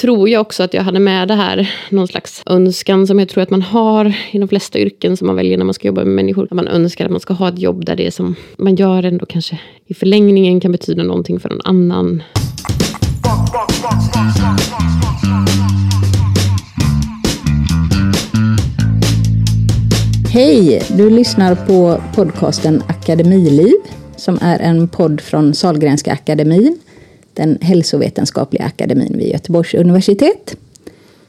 tror jag också att jag hade med det här, någon slags önskan som jag tror att man har i de flesta yrken som man väljer när man ska jobba med människor. Att man önskar att man ska ha ett jobb där det som man gör ändå kanske i förlängningen kan betyda någonting för någon annan. Hej! Du lyssnar på podcasten Akademiliv som är en podd från Salgrenska akademin, den hälsovetenskapliga akademin vid Göteborgs universitet.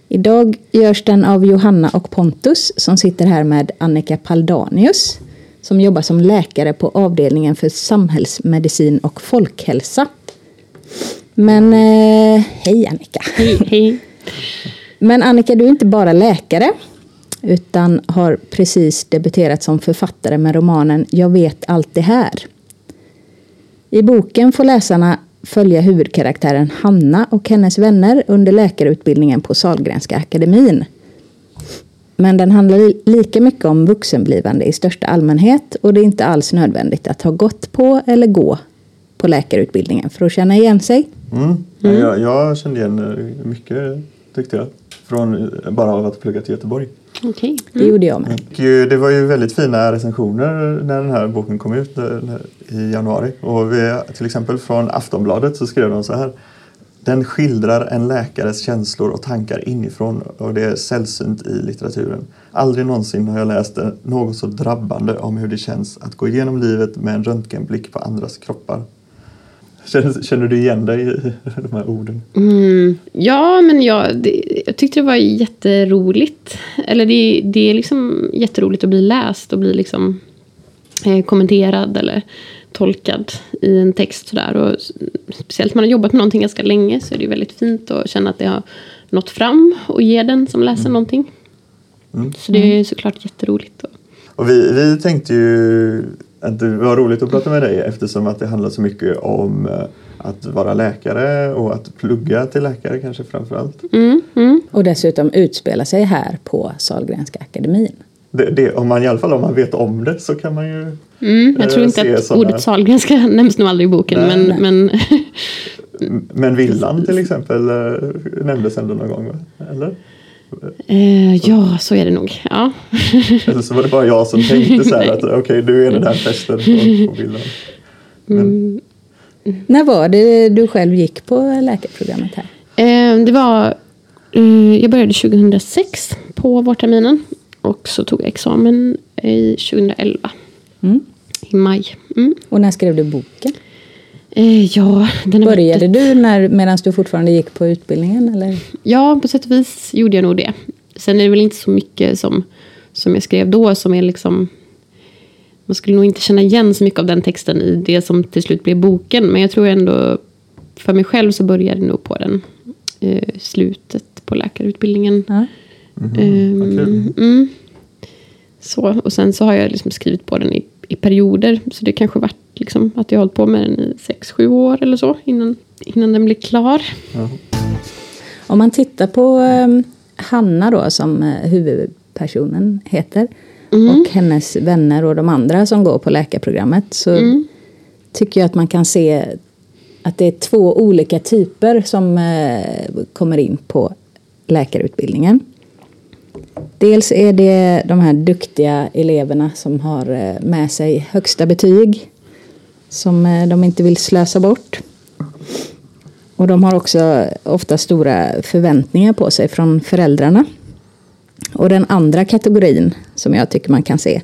Idag görs den av Johanna och Pontus som sitter här med Annika Paldanius som jobbar som läkare på avdelningen för samhällsmedicin och folkhälsa. Men eh, hej Annika! Hej, hej. Men Annika, du är inte bara läkare utan har precis debuterat som författare med romanen Jag vet allt det här. I boken får läsarna följa huvudkaraktären Hanna och hennes vänner under läkarutbildningen på Salgrenska akademin. Men den handlar lika mycket om vuxenblivande i största allmänhet och det är inte alls nödvändigt att ha gått på eller gå på läkarutbildningen för att känna igen sig. Mm. mm. jag, jag kände igen eh, mycket tyckte jag. Från, bara av att plugga till Göteborg. Okej. Det gjorde jag med. Och eh, det var ju väldigt fina recensioner när den här boken kom ut eh, i januari. Och vi, till exempel från Aftonbladet så skrev de så här. Den skildrar en läkares känslor och tankar inifrån och det är sällsynt i litteraturen. Aldrig någonsin har jag läst något så drabbande om hur det känns att gå igenom livet med en röntgenblick på andras kroppar. Känner, känner du igen dig i de här orden? Mm, ja, men jag, det, jag tyckte det var jätteroligt. Eller det, det är liksom jätteroligt att bli läst och bli liksom, eh, kommenterad eller tolkad i en text. Sådär. Och speciellt när man har jobbat med någonting ganska länge så är det väldigt fint att känna att det har nått fram och ge den som läser mm. någonting. Mm. Så det är såklart jätteroligt. Och vi, vi tänkte ju att det var roligt att prata med dig eftersom att det handlar så mycket om eh, att vara läkare och att plugga till läkare kanske framför allt. Mm, mm. Och dessutom utspela sig här på Salgrenska akademin. Det, det, om man, I alla fall om man vet om det så kan man ju mm, Jag tror inte att sådana... ordet Sahlgrenska nämns nog aldrig i boken. Nej. Men, men... men villan till exempel eh, nämndes ändå någon gång? Eller? Eh, ja, så är det nog. Ja. Eller så var det bara jag som tänkte så här att okej, okay, du är den här festen på, på bilden. Men... Mm. När var det du själv gick på läkarprogrammet här? Eh, det var, eh, jag började 2006 på vårterminen. Och så tog jag examen i 2011. Mm. I maj. Mm. Och när skrev du boken? Eh, ja, den Började du när, medan du fortfarande gick på utbildningen? Eller? Ja, på sätt och vis gjorde jag nog det. Sen är det väl inte så mycket som, som jag skrev då som är liksom... Man skulle nog inte känna igen så mycket av den texten i det som till slut blev boken. Men jag tror ändå, för mig själv så började det nog på den eh, slutet på läkarutbildningen. Ja. Mm, um, mm. Så, och sen så har jag liksom skrivit på den i, i perioder. Så det kanske varit liksom, att jag hållit på med den i sex sju år eller så innan, innan den blir klar. Mm. Om man tittar på um, Hanna då som uh, huvudpersonen heter. Mm. Och hennes vänner och de andra som går på läkarprogrammet. Så mm. tycker jag att man kan se att det är två olika typer som uh, kommer in på läkarutbildningen. Dels är det de här duktiga eleverna som har eh, med sig högsta betyg som eh, de inte vill slösa bort. Och de har också ofta stora förväntningar på sig från föräldrarna. Och den andra kategorin som jag tycker man kan se,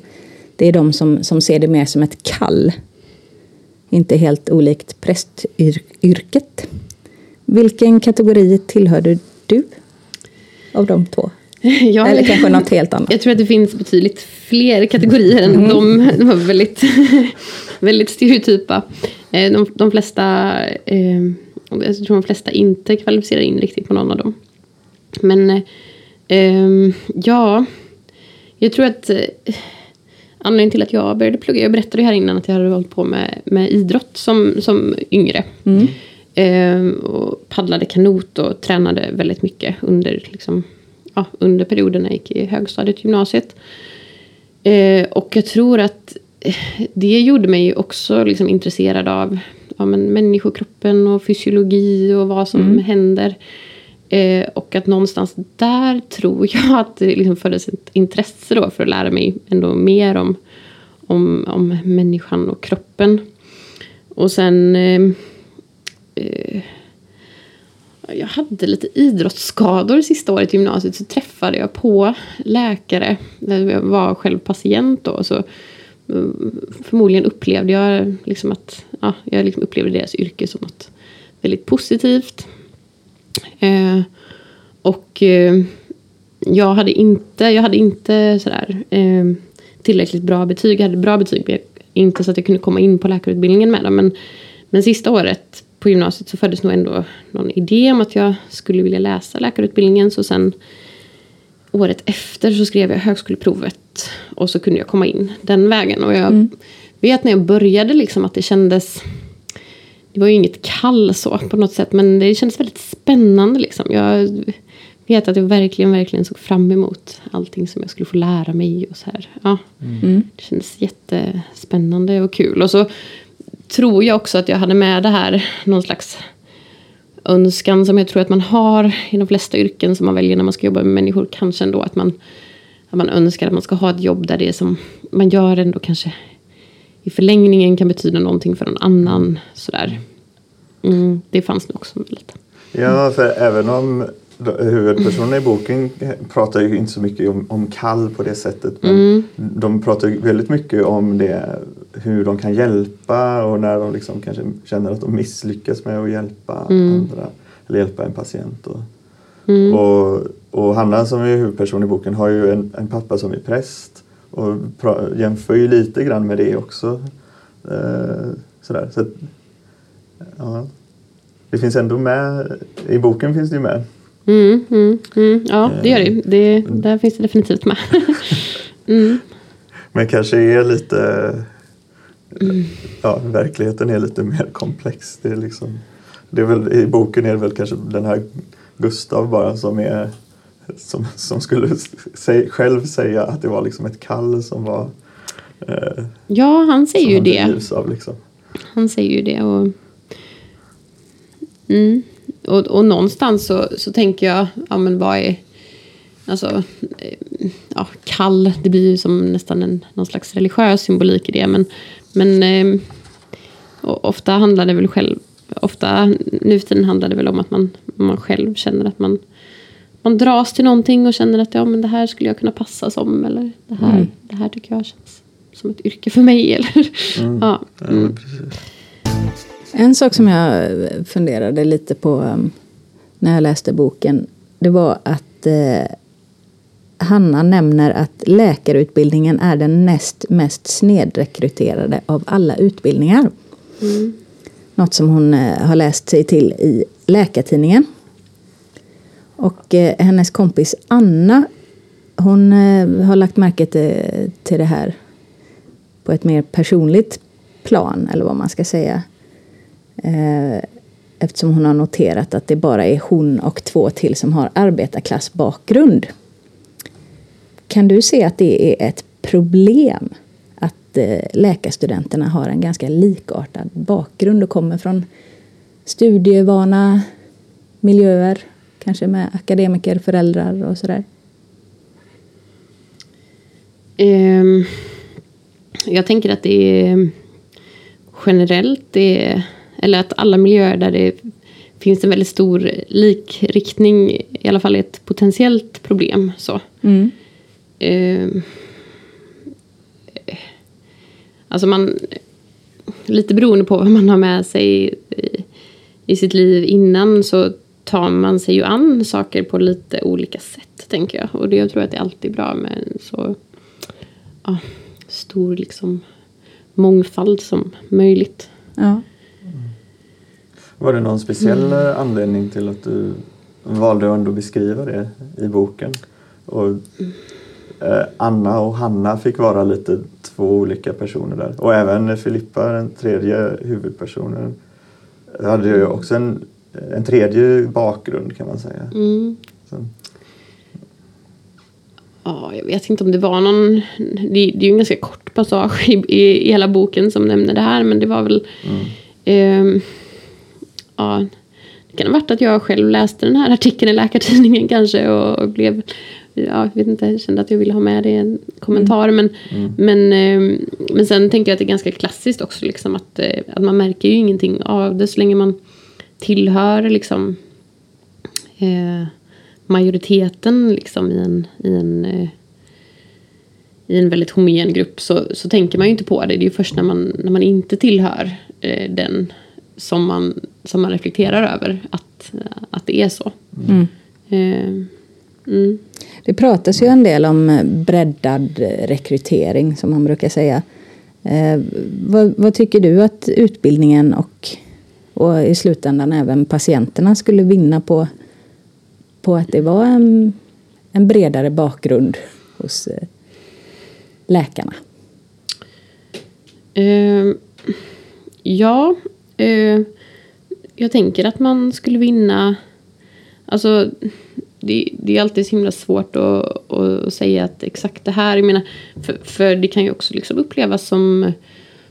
det är de som, som ser det mer som ett kall. Inte helt olikt prästyrket. Vilken kategori tillhörde du av de två? Ja, Eller kanske något helt annat? Jag tror att det finns betydligt fler kategorier än mm. de. De var väldigt, väldigt stereotypa. Eh, de, de flesta, eh, jag tror de flesta inte kvalificerar in riktigt på någon av dem. Men eh, ja, jag tror att anledningen till att jag började plugga, jag berättade här innan att jag hade hållit på med, med idrott som, som yngre. Mm. och paddlade kanot och tränade väldigt mycket under liksom, ja, under perioden jag gick i högstadiet, gymnasiet. Eh, och jag tror att eh, det gjorde mig också liksom intresserad av ja, men människokroppen och fysiologi och vad som mm. händer Eh, och att någonstans där tror jag att det liksom föddes ett intresse då för att lära mig ändå mer om, om, om människan och kroppen. Och sen... Eh, eh, jag hade lite idrottsskador sista året i gymnasiet. Så träffade jag på läkare. Jag var själv patient då. Så eh, förmodligen upplevde jag liksom att ja, jag liksom upplevde deras yrke som något väldigt positivt. Eh, och eh, jag hade inte, jag hade inte sådär, eh, tillräckligt bra betyg. Jag hade bra betyg, men inte så att jag kunde komma in på läkarutbildningen med dem. Men, men sista året på gymnasiet så föddes nog ändå någon idé om att jag skulle vilja läsa läkarutbildningen. Så sen året efter så skrev jag högskoleprovet och så kunde jag komma in den vägen. Och jag mm. vet när jag började liksom att det kändes det var ju inget kall så på något sätt men det kändes väldigt spännande liksom. Jag vet att jag verkligen, verkligen såg fram emot allting som jag skulle få lära mig och så här. Ja, mm. Det kändes jättespännande och kul. Och så tror jag också att jag hade med det här någon slags önskan som jag tror att man har i de flesta yrken som man väljer när man ska jobba med människor. Kanske ändå att man, att man önskar att man ska ha ett jobb där det som man gör ändå kanske i förlängningen kan betyda någonting för någon annan. Sådär. Mm, det fanns nog också lite. Ja, för även om huvudpersonerna i boken pratar ju inte så mycket om, om kall på det sättet. Men mm. de pratar väldigt mycket om det, hur de kan hjälpa och när de liksom kanske känner att de misslyckas med att hjälpa mm. andra. Eller hjälpa en patient. Och, mm. och, och, Hanna som är huvudperson i boken har ju en, en pappa som är präst och jämför ju lite grann med det också. Eh, sådär. Så, ja. Det finns ändå med, i boken finns det ju med. Mm, mm, mm. Ja, det gör det. det där finns det definitivt med. mm. Men kanske är lite... Mm. Ja, verkligheten är lite mer komplex. Det är liksom, det är väl, I boken är det väl kanske den här Gustav bara som är som, som skulle säg, själv säga att det var liksom ett kall som var... Eh, ja, han säger ju det. Av, liksom. Han säger ju det. Och, mm, och, och någonstans så, så tänker jag, ja men vad är... Alltså, eh, ja, kall, det blir ju som nästan en, någon slags religiös symbolik i det. Men, men eh, ofta handlar det väl själv, ofta nu för tiden handlar det väl om att man, man själv känner att man man dras till någonting och känner att ja, men det här skulle jag kunna passa som. Eller det här, mm. det här tycker jag känns som ett yrke för mig. Eller, mm. ja, mm. En sak som jag funderade lite på um, när jag läste boken. Det var att eh, Hanna nämner att läkarutbildningen är den näst mest snedrekryterade av alla utbildningar. Mm. Något som hon eh, har läst sig till i Läkartidningen. Och eh, hennes kompis Anna, hon eh, har lagt märke till, till det här på ett mer personligt plan, eller vad man ska säga. Eh, eftersom hon har noterat att det bara är hon och två till som har arbetarklassbakgrund. Kan du se att det är ett problem att eh, läkarstudenterna har en ganska likartad bakgrund och kommer från studievana miljöer? Kanske med akademiker, föräldrar och sådär? Um, jag tänker att det är generellt, det är, eller att alla miljöer där det finns en väldigt stor likriktning i alla fall är ett potentiellt problem. Så. Mm. Um, alltså man, lite beroende på vad man har med sig i, i sitt liv innan så tar man sig ju an saker på lite olika sätt, tänker jag. Och det, jag tror att det är alltid bra med en så ja, stor liksom, mångfald som möjligt. Ja. Var det någon speciell mm. anledning till att du valde att ändå beskriva det i boken? Och, eh, Anna och Hanna fick vara lite två olika personer där. Och även Filippa, den tredje huvudpersonen, hade ju också en en tredje bakgrund kan man säga. Mm. Ja, jag vet inte om det var någon... Det, det är ju en ganska kort passage i, i, i, hela boken som nämner det här, men det var väl... Mm. Eh, ja, det kan ha varit att jag själv läste den här artikeln i Läkartidningen kanske och, och blev ja, jag vet inte, kände att jag ville ha med det i en kommentar. Men, men, eh, men sen tänker jag att det är ganska klassiskt också. Liksom, att, eh, att man märker ju ingenting av det så länge man tillhör liksom, eh, majoriteten liksom, i en, i en eh, i en väldigt homogen grupp så, så tänker man ju inte på det. Det är ju först när man, när man inte tillhör eh, den som man, som man reflekterar över att, att det är så. Mm. Eh, mm. Det pratas ju en del om eh, breddad rekrytering som man brukar säga. Eh, vad, vad, tycker du att utbildningen och, och i slutändan även patienterna skulle vinna på, på att det var en, en bredare bakgrund hos eh, läkarna? Uh, ja, uh, jag tänker att man skulle vinna... Alltså, det, det är alltid så himla svårt att, att, säga att exakt det här... Jag menar, för, för det kan ju också liksom upplevas som,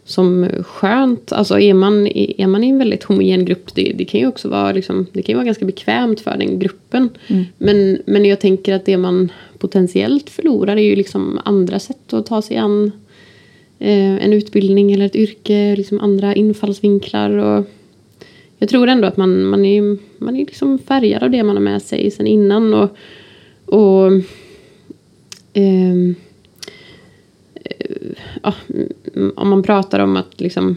som skönt. Alltså är man, är man i en väldigt homogen grupp, det, det kan ju också vara, liksom, det kan vara ganska bekvämt för den gruppen. Mm. Men, men jag tänker att det man potentiellt förlorar är ju liksom andra sätt att ta sig an eh, en utbildning eller ett yrke, liksom andra infallsvinklar. Och jag tror ändå att man, man är, man är liksom färgad av det man har med sig sen innan. Och, och ehm, eh, ja, om man pratar om att liksom,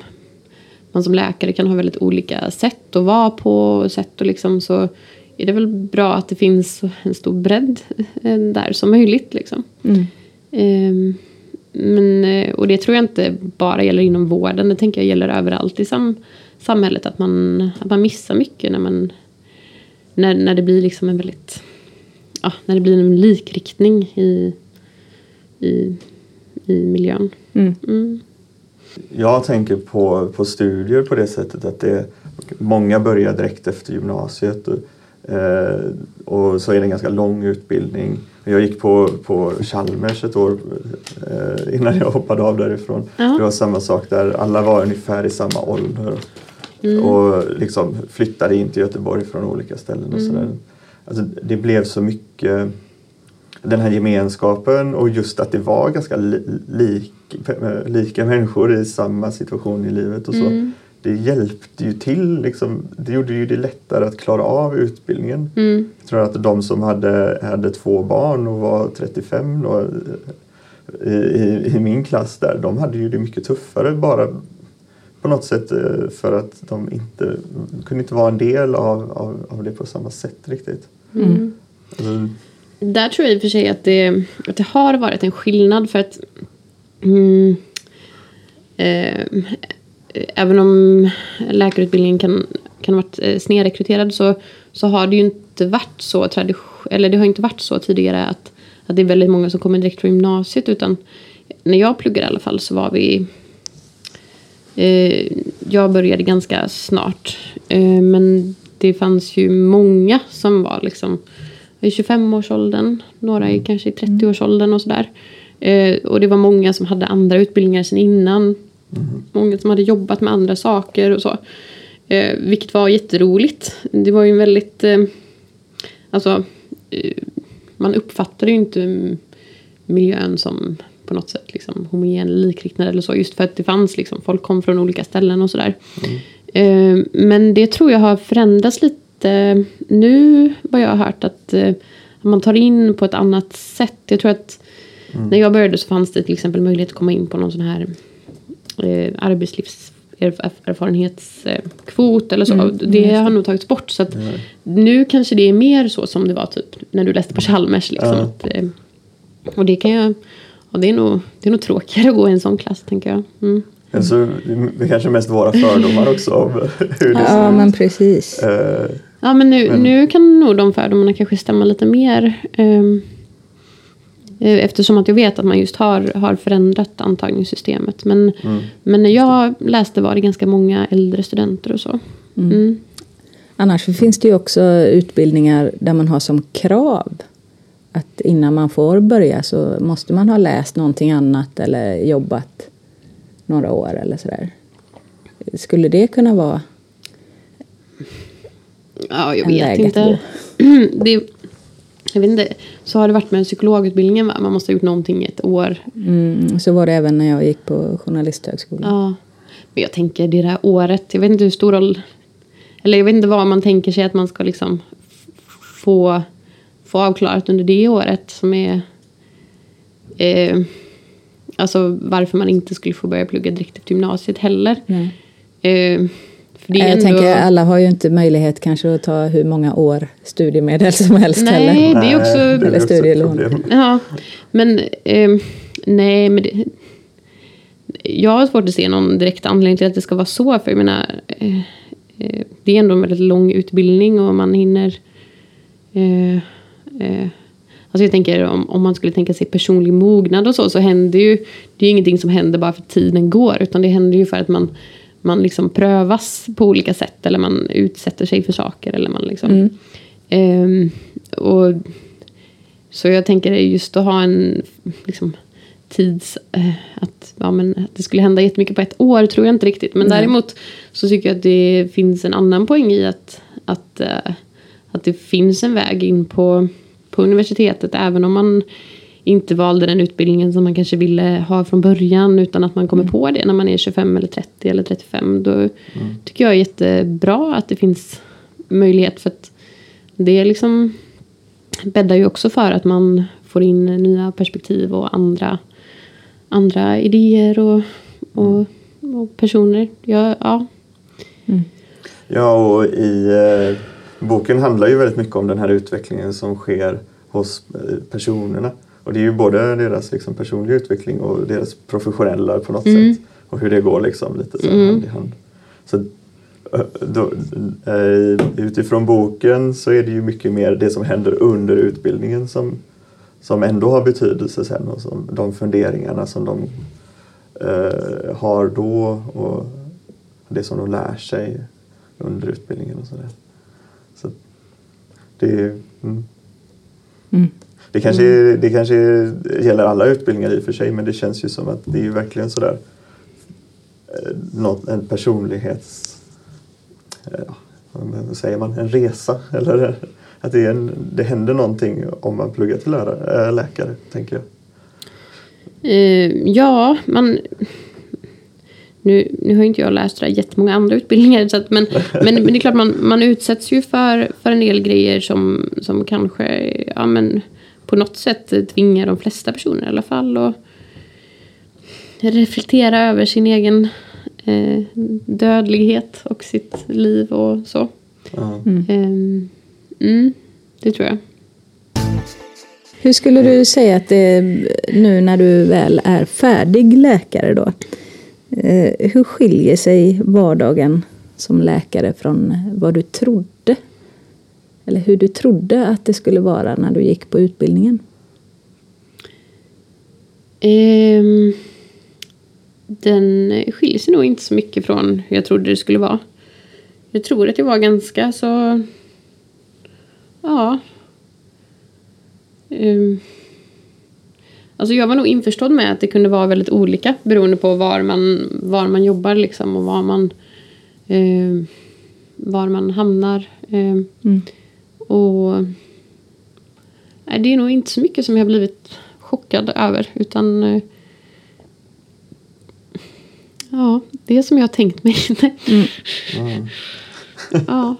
man som läkare kan ha väldigt olika sätt att vara på, sätt och liksom så är det väl bra att det finns en stor bredd eh, där som möjligt. Liksom. Mm. Um, men, eh, och det tror jag inte bara gäller inom vården, det tänker jag gäller överallt i sam, samhället. Att man, att man missar mycket när, man, när, när det blir liksom en väldigt... Ja, när det blir en likriktning i, i, i miljön. Mm. Mm. Jag tänker på, på studier på det sättet att det, många börjar direkt efter gymnasiet. Och, och så är det en ganska lång utbildning. Jag gick på, på Chalmers ett år eh, innan jag hoppade av därifrån. Ja. Det var samma sak där, alla var ungefär i samma ålder. Mm. Och liksom flyttade in till Göteborg från olika ställen och mm. Alltså, det blev så mycket den här gemenskapen och just att det var ganska li, lik, lika människor i samma situation i livet och så. Mm det hjälpte ju till. Liksom, det gjorde ju det lättare att klara av utbildningen. Mm. Jag tror att de som hade, hade två barn och var 35 då, i, i, i, min klass där, de hade ju det mycket tuffare bara på något sätt eh, för att de inte kunde inte vara en del av, av, av det på samma sätt riktigt. Mm. Alltså, där tror jag i och för sig att det, att det har varit en skillnad för att mm, eh, även om läkarutbildningen kan, kan ha varit eh, snedrekryterad så, så har det ju inte varit så eller det har inte varit så tidigare att, att det är väldigt många som kommer direkt från gymnasiet utan när jag pluggade i alla fall så var vi eh, jag började ganska snart. Eh, men det fanns ju många som var liksom i 25-årsåldern, några i kanske i 30-årsåldern och sådär. Eh, och det var många som hade andra utbildningar sen innan Mm. Många som hade jobbat med andra saker och så. Eh, vilket var jätteroligt. Det var ju en väldigt... Eh, alltså, eh, man uppfattade ju inte miljön som på något sätt liksom, homogen, likriktad eller så. Just för att det fanns liksom, folk kom från olika ställen och sådär. Mm. Eh, men det tror jag har förändrats lite nu, vad jag har hört. Att eh, man tar in på ett annat sätt. Jag tror att mm. när jag började så fanns det till exempel möjlighet att komma in på någon sån här eh, arbetslivserfarenhetskvot eller så. Mm, det har nog tagits bort. Så att mm. nu kanske det är mer så som det var typ när du läste på Chalmers. Liksom, ja. att, eh, och det kan jag... Och det, är nog, det är nog tråkigare att gå i en sån klass tänker jag. Mm. Alltså, det är kanske mest våra fördomar också om hur det Ja, men precis. Uh, ja, men nu, men nu kan nog de fördomarna kanske stämma lite mer. Um, eftersom att jag vet att man just har, har förändrat antagningssystemet. Men, mm. men när jag läste var det ganska många äldre studenter och så. Mm. Mm. Annars finns det ju också utbildningar där man har som krav att innan man får börja så måste man ha läst någonting annat eller jobbat några år eller sådär. Skulle det kunna vara Ja, jag en vet väg inte. att det, jag vet inte. Så har det varit med psykologutbildningen va? Man måste ha gjort någonting i ett år. Mm, så var det även när jag gick på journalisthögskolan. Ja. Men jag tänker det där året. Jag vet inte hur stor roll. Eller jag vet inte vad man tänker sig att man ska liksom få, få avklarat under det året. Som är. Eh, alltså varför man inte skulle få börja plugga direkt efter gymnasiet heller. Eh, jag ändå, tänker alla har ju inte möjlighet kanske att ta hur många år studiemedel som helst Nej, heller. det är också- blir Eller också studielån. Ja, men ehm, nej, men det, jag har svårt att se någon direkt anledning till att det ska vara så. För jag menar, eh, eh, det är ändå en väldigt lång utbildning och man hinner... Eh, eh, alltså jag tänker om, om man skulle tänka sig personlig mognad och så, så händer ju... Det är ju ingenting som händer bara för att tiden går, utan det händer ju för att man, man liksom prövas på olika sätt. Eller man utsätter sig för saker. Eller man liksom, Ehm, och så jag tänker just att ha en liksom, tids... Eh, att, ja, men, att det skulle hända jättemycket på ett år tror jag inte riktigt. Men däremot så tycker jag att det finns en annan poäng i att, att, eh, att det finns en väg in på, på universitetet. Även om man inte valde den utbildningen som man kanske ville ha från början. Utan att man kommer på det när man är 25 eller 30 eller 35. Då tycker jag är jättebra att det finns möjlighet. För att det är liksom bäddar ju också för att man får in nya perspektiv och andra, andra idéer och, och, och personer. Ja, ja. Ja, och i eh, boken handlar ju väldigt mycket om den här utvecklingen som sker hos eh, personerna. Och det är ju både deras liksom, personliga utveckling och deras professionella på något Mm. sätt. Och hur det går liksom lite så här hand i hand. Så, eh, då, eh, utifrån boken så är det ju mycket mer det som händer under utbildningen som, som ändå har betydelse sen och som, de funderingarna som de eh, har då och det som de lär sig under utbildningen och sådär. Så det, är- mm. Mm. Det, kanske, det kanske gäller alla utbildningar i och för sig men det känns ju som att det är ju verkligen sådär eh, något, en personlighets... eh, Ja, vad säger man? En resa. Eller att det, är en, det händer någonting om man pluggar till lärare, äh, läkare, tänker jag. Eh, ja, man... Nu, nu har inte jag läst så där jättemånga andra utbildningar. Så att, men, men, men det är klart, man, man utsätts ju för, för en del grejer som, som kanske ja, men, på något sätt tvingar de flesta personer i alla fall att reflektera över sin egen eh, dödlighet och sitt liv och så. Ja. Ehm, mm, det tror jag. Hur skulle du säga att det är nu när du väl är färdig läkare då? Eh, hur skiljer sig vardagen som läkare från vad du trodde? Eller hur du trodde att det skulle vara när du gick på utbildningen? Ehm, den skiljer sig nog inte så mycket från hur jag trodde det skulle vara. Jag tror att jag var ganska så... Ja. Ehm, alltså jag var nog införstådd med att det kunde vara väldigt olika beroende på var man, var man jobbar liksom och var man, ehm, var man hamnar. Ehm, Mm. Och nej, det är nog inte så mycket som jag har blivit chockad över. Utan eh, ja, det är som jag har tänkt mig. Mm. ja.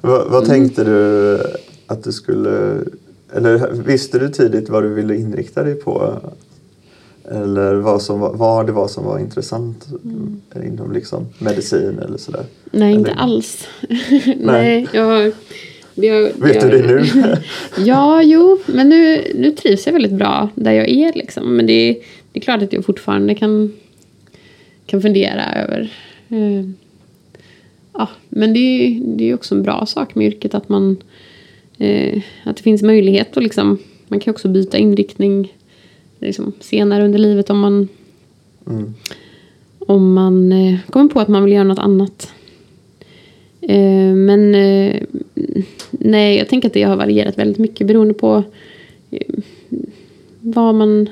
Vad, vad tänkte du att du skulle... Eller visste du tidigt vad du ville inrikta dig på? Eller vad, som var, vad det var som var intressant inom liksom medicin eller sådär? Nej, inte Eller- alls. Nej, jag... jag Vet jag, du det nu? Ja, jo, men nu, nu trivs jag väldigt bra där jag är. Liksom. Men det, är- det är klart att jag fortfarande kan, kan fundera över... Eh, ja, men det är det är också en bra sak med yrket att man... Eh, att det finns möjlighet att liksom... Man kan också byta inriktning liksom, senare under livet om man, Mm. om man eh, kommer på att man vill göra något annat. Eh, men eh, nej, jag tänker att det har varierat väldigt mycket beroende på eh, vad man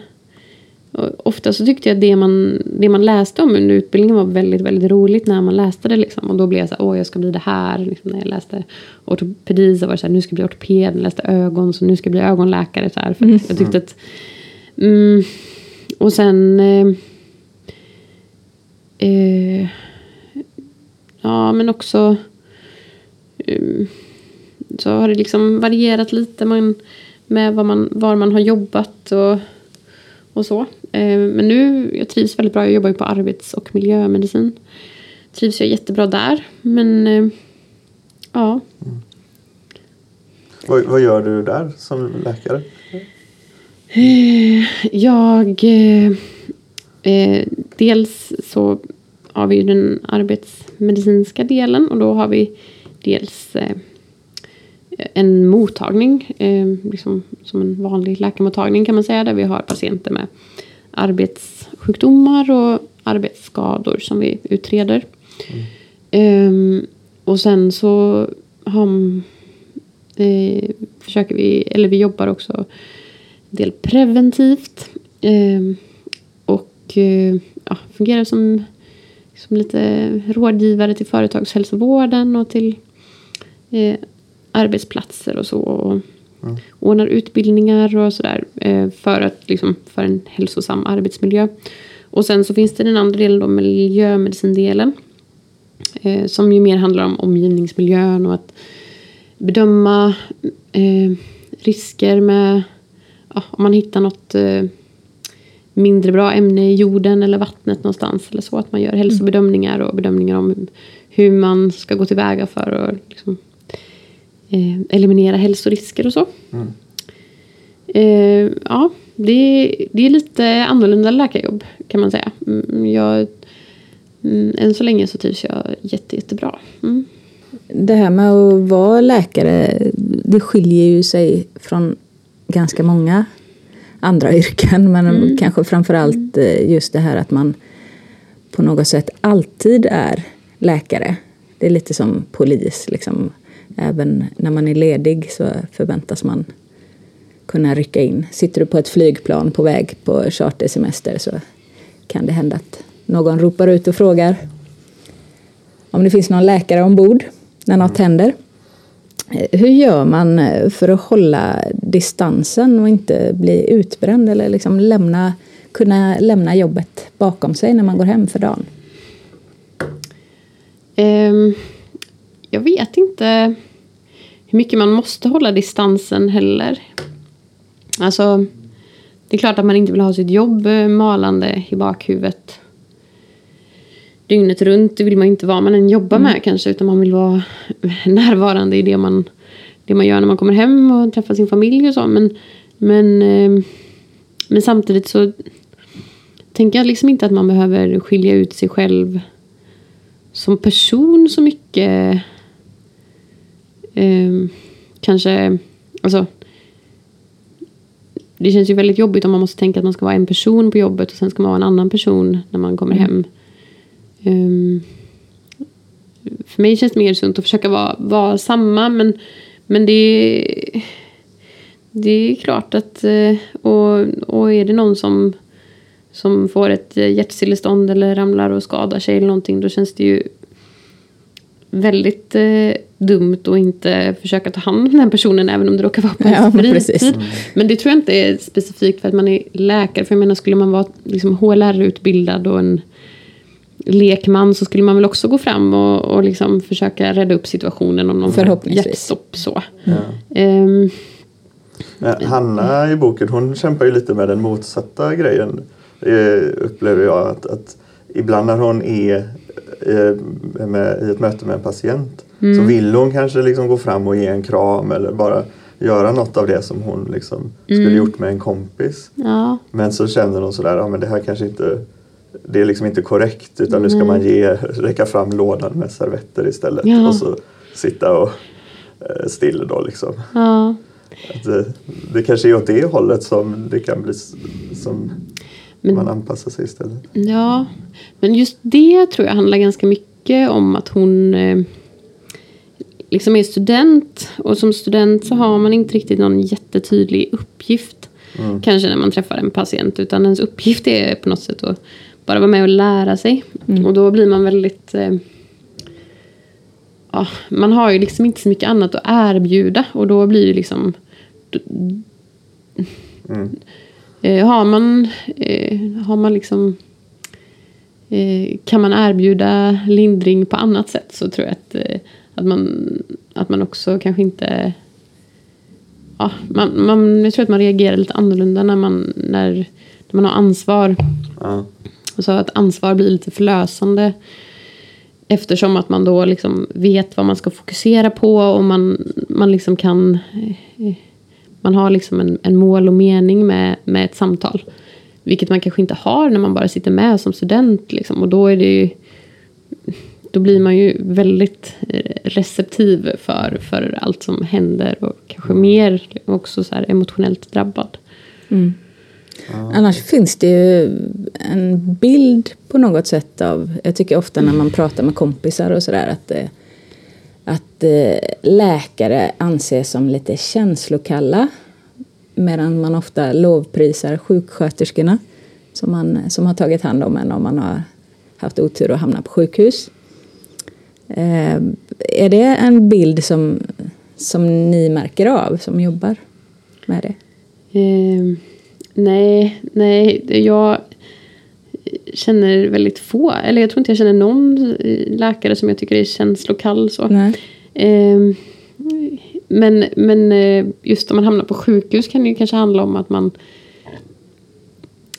ofta så tyckte jag att det man, det man läste om under utbildningen var väldigt, väldigt roligt när man läste det. Liksom. Och då blev jag så här, åh jag ska bli det här. Liksom, när jag läste ortopedi så var det så här, nu ska jag bli ortoped. När jag läste ögon så nu ska jag bli ögonläkare. Så här, för mm. Jag tyckte att... Mm, och sen... Eh, eh, ja men också... Eh, så har det liksom varierat lite man, med vad man, var man har jobbat och, och så. Eh, men nu, jag trivs väldigt bra. Jag jobbar ju på arbets och miljömedicin. Trivs jag jättebra där. Men eh, ja. Mm. Vad, vad, gör du där som läkare? Eh, jag... Eh, dels så har vi den arbetsmedicinska delen och då har vi dels eh, en mottagning, eh, liksom som en vanlig läkarmottagning kan man säga, där vi har patienter med arbetssjukdomar och arbetsskador som vi utreder. Mm. Eh, och sen så har, eh, försöker vi, eller vi jobbar också del preventivt. Ehm, och eh, ja, fungerar som, som lite rådgivare till företagshälsovården och till eh, arbetsplatser och så. Och mm. Ordnar utbildningar och sådär eh, för, liksom, för en hälsosam arbetsmiljö. Och sen så finns det den andra delen då, miljömedicindelen. Eh, som ju mer handlar om omgivningsmiljön och att bedöma eh, risker med ja, om man hittar något eh, mindre bra ämne i jorden eller vattnet någonstans. Eller så att man gör hälsobedömningar och bedömningar om hur man ska gå tillväga för att liksom, eh, eliminera hälsorisker och så. Mm. Eh, ja, det, det är lite annorlunda läkarjobb kan man säga. Mm, jag, mm, än så länge så trivs jag jätte, jättebra. Mm. Det här med att vara läkare, det skiljer ju sig från ganska många andra yrken. Men mm. kanske framförallt eh, just det här att man på något sätt alltid är läkare. Det är lite som polis. Liksom även när man är ledig så förväntas man kunna rycka in. Sitter du på ett flygplan på väg på chartersemester så kan det hända att någon ropar ut och frågar om det finns någon läkare ombord när något händer. Hur gör man eh, för att hålla distansen och inte bli utbränd eller liksom lämna, kunna lämna jobbet bakom sig när man går hem för dagen? Um, jag vet inte hur mycket man måste hålla distansen heller. Alltså, det är klart att man inte vill ha sitt jobb eh, malande i bakhuvudet dygnet runt. Det vill man inte vara man än jobbar mm. med kanske, utan man vill vara närvarande i det man, det man gör när man kommer hem och träffar sin familj och så. Men, men, eh, men samtidigt så tänker jag liksom inte att man behöver skilja ut sig själv som person så mycket. Eh, kanske, alltså. Det känns ju väldigt jobbigt om man måste tänka att man ska vara en person på jobbet och sen ska man vara en annan person när man kommer mm. hem. Um, för mig känns det mer sunt att försöka vara, vara samma men, men det, det är klart att eh, och, och är det någon som som får ett hjärtstillestånd eller ramlar och skadar sig eller någonting då känns det ju väldigt eh, dumt att inte försaka ta hand om den personen även om det råkar vara på ens ja, fritid. Mm. Men det tror jag inte är specifikt för att man är läkare. För jag menar skulle man vara liksom HLR-utbildad och en lekman så skulle man väl också gå fram och, och liksom försöka rädda upp situationen om någon får hjärtstopp. Så. Mm. Um, Hanna i boken hon kämpar ju lite med den motsatta grejen. Eh, upplever jag att, att ibland när hon är eh, med, i ett möte med en patient mm. så vill hon kanske liksom gå fram och ge en kram eller bara göra något av det som hon liksom skulle mm. gjort med en kompis. Ja. Men så känner hon sådär, ja men det här kanske inte det är liksom inte korrekt utan nu ska man ge, räcka fram lådan med servetter istället ja. och så sitta och eh, still då liksom. Ja. Det, det kanske är åt det hållet som det kan bli som men, man anpassar sig istället. Ja, men just det tror jag handlar ganska mycket om att hon eh, liksom är student och som student så har man inte riktigt någon jättetydlig uppgift. Kanske när man träffar en patient. Utan ens uppgift är på något sätt att bara vara med och lära sig. Och då blir man väldigt... Eh, ja, man har ju liksom inte så mycket annat att erbjuda. Och då blir det liksom... Eh, har man, eh, har man liksom... Eh, kan man erbjuda lindring på annat sätt så tror jag att, eh, att, man, att man också kanske inte... Ja, man, man, jag tror att man reagerar lite annorlunda när man, när, när man har ansvar. Ja. Så att ansvar blir lite förlösande. Eftersom att man då liksom vet vad man ska fokusera på och man, man liksom kan... Man har liksom en, en mål och mening med, med ett samtal. Vilket man kanske inte har när man bara sitter med som student. Liksom. Och då är det ju... Då blir man ju väldigt receptiv för, för allt som händer och kanske mer också så emotionellt drabbad. Annars finns det ju en bild på något sätt av, jag tycker ofta när man pratar med kompisar och sådär att, eh, att eh, läkare anses som lite känslokalla. Medan man ofta lovprisar sjuksköterskorna som, man, som har tagit hand om en om man har haft otur och hamnat på sjukhus. Eh, är det en bild som, som ni märker av som jobbar med det? Eh, nej, nej, jag känner väldigt få, eller jag tror inte jag känner någon eh, läkare som jag tycker är känslokall. Så. Eh, men, men eh, just om man hamnar på sjukhus kan det ju kanske handla om att man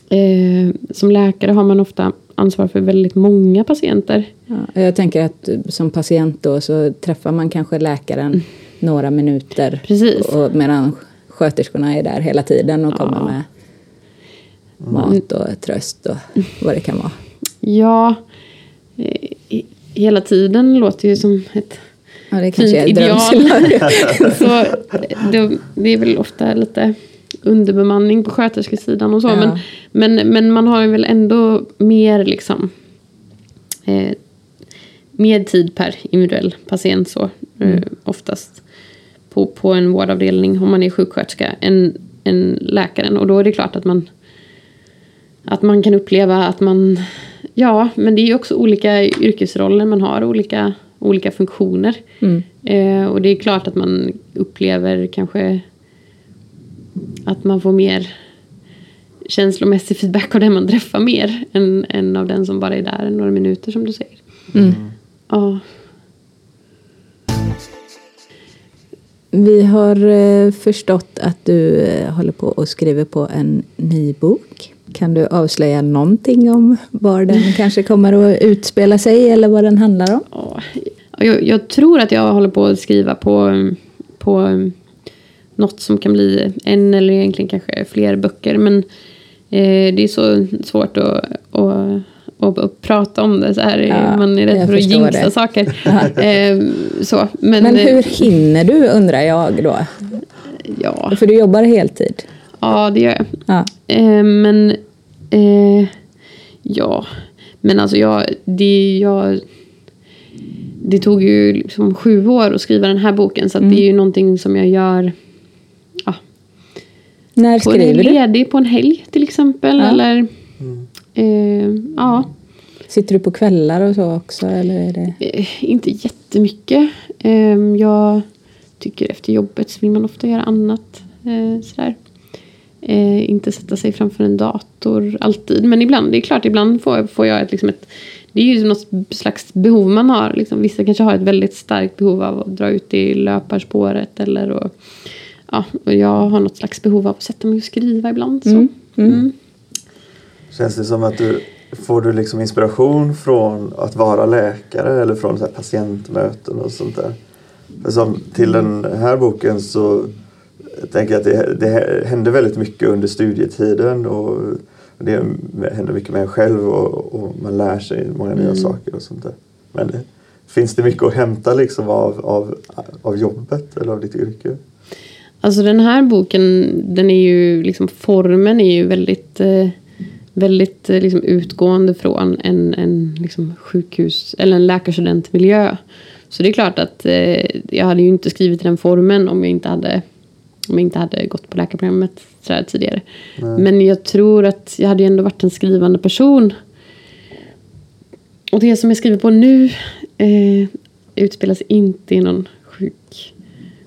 eh, som läkare har man ofta ansvar för väldigt många patienter. Ja, jag tänker att som patient då så träffar man kanske läkaren några minuter. Precis. Och, medan sköterskorna är där hela tiden och kommer Ja. med mat och tröst och vad det kan vara. Ja, eh, hela tiden låter ju som ett Ja, det fint ideal. så eh, det, det är väl ofta lite underbemanning på sköterskesidan och så. Ja. Men, men, men man har ju väl ändå mer liksom eh, mer tid per individuell patient så eh, oftast på, på en vårdavdelning om man är sjuksköterska än, än läkaren. Och då är det klart att man att man kan uppleva att man ja, men det är ju också olika yrkesroller man har olika, olika funktioner. Mm. Eh, och det är klart att man upplever kanske att man får mer känslomässig feedback av den man träffar mer än, än av den som bara är där några minuter som du säger. Mm. Ja. Vi har eh, förstått att du eh, håller på och skriver på en ny bok. Kan du avslöja någonting om var den kanske kommer att utspela sig eller vad den handlar om? Ja, Jag, jag tror att jag håller på att skriva på, på något som kan bli en eller egentligen kanske fler böcker. Men eh, det är så svårt att, att, att, att prata om det så här. Ja, Man är rädd för att jinxa saker. eh, så, men, Men eh, hur hinner du undrar jag då? Ja, För du jobbar heltid. Ja, det gör jag. Ja. Eh, men eh, ja, men alltså jag, det, jag, det tog ju liksom sju år att skriva den här boken så att det är ju någonting som jag gör ja, När på en skriver du? ledig på en helg till exempel. Ja. Eller, eh, ja, Sitter du på kvällar och så också? Eller är det... eh, inte jättemycket. Eh, jag tycker efter jobbet så vill man ofta göra annat. Eh, sådär. Eh, inte sätta sig framför en dator alltid. Men ibland, det är klart, ibland får, får jag ett, liksom ett det är ju något slags behov man har. Liksom, vissa kanske har ett väldigt starkt behov av att dra ut i löparspåret. Eller och, ja, och jag har något slags behov av att sätta mig och skriva ibland. Så. Mm, Mm. Känns det som att du får du liksom inspiration från att vara läkare eller från så här patientmöten och sånt där? För som till den här boken så tänker jag att det, det händer väldigt mycket under studietiden och det händer mycket med en själv och, och man lär sig många nya saker och sånt där. Men det, finns det mycket att hämta liksom av, av, av jobbet eller av ditt yrke? Alltså den här boken, den är ju liksom, formen är ju väldigt, eh, väldigt eh, liksom, utgående från en, en liksom, sjukhus eller en läkarstudentmiljö. Så det är klart att eh, jag hade ju inte skrivit i den formen om jag inte hade om jag inte hade gått på läkarprogrammet tidigare. Men jag tror att jag hade ju ändå varit en skrivande person. Och det som jag skriver på nu eh, utspelas inte i någon sjuk,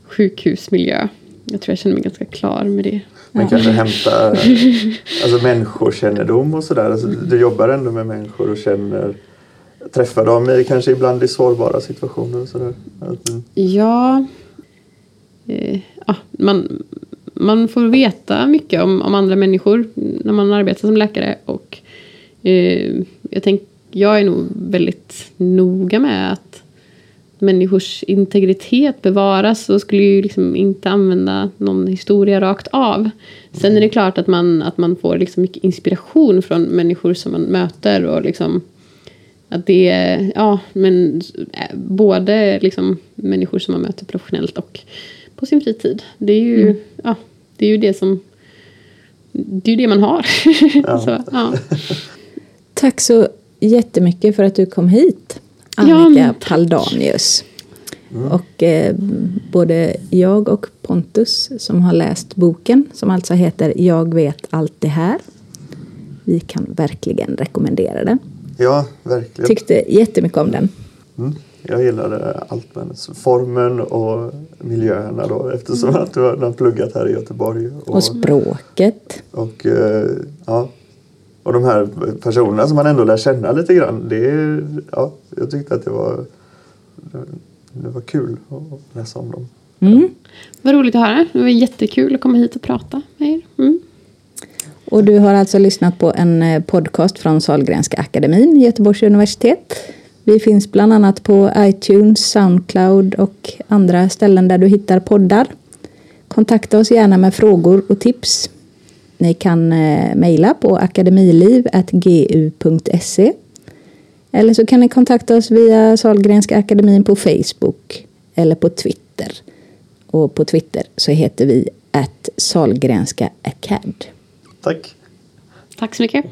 sjukhusmiljö. Jag tror jag känner mig ganska klar med det. Men kanske hämta alltså, människokännedom och sådär. Alltså, du jobbar ändå med människor och känner träffar dem i, kanske ibland i sårbara situationer och sådär. Mm. Ja, eh, ja man, man får veta mycket om, om andra människor när man arbetar som läkare. Och eh, jag, tänk, jag är nog väldigt noga med att människors integritet bevaras och skulle ju liksom inte använda någon historia rakt av. Sen är det klart att man, att man får liksom mycket inspiration från människor som man möter och liksom att det är, ja, men eh, både liksom människor som man möter professionellt och på sin fritid. Det är ju, Mm. ja, det är ju det som, det är ju det man har. så, ja. Tack så jättemycket för att du kom hit, Ja, Annika tack. Paldanius. Och eh, både jag och Pontus som har läst boken som alltså heter Jag vet allt det här. Vi kan verkligen rekommendera den. Ja, verkligen. Tyckte jättemycket om den. Mm. Jag gillade allt med hennes formen och miljöerna då eftersom att du har pluggat här i Göteborg. Och språket. Och, eh, ja, och de här personerna som man ändå lär känna lite grann. Det, ja, jag tyckte att det var, det var kul att läsa om dem. Mm. Vad roligt att höra. Det var jättekul att komma hit och prata med er. Mm. Och du har alltså lyssnat på en eh, podcast från Sahlgrenska akademin, Göteborgs universitet. Vi finns bland annat på iTunes, Soundcloud och andra ställen där du hittar poddar. Kontakta oss gärna med frågor och tips. Ni kan eh, mejla på akademiliv.gu.se eller så kan ni kontakta oss via Sahlgrenska akademin på Facebook eller på Twitter. Och på Twitter så heter vi att Sahlgrenska Acad. Tack! Tack så mycket.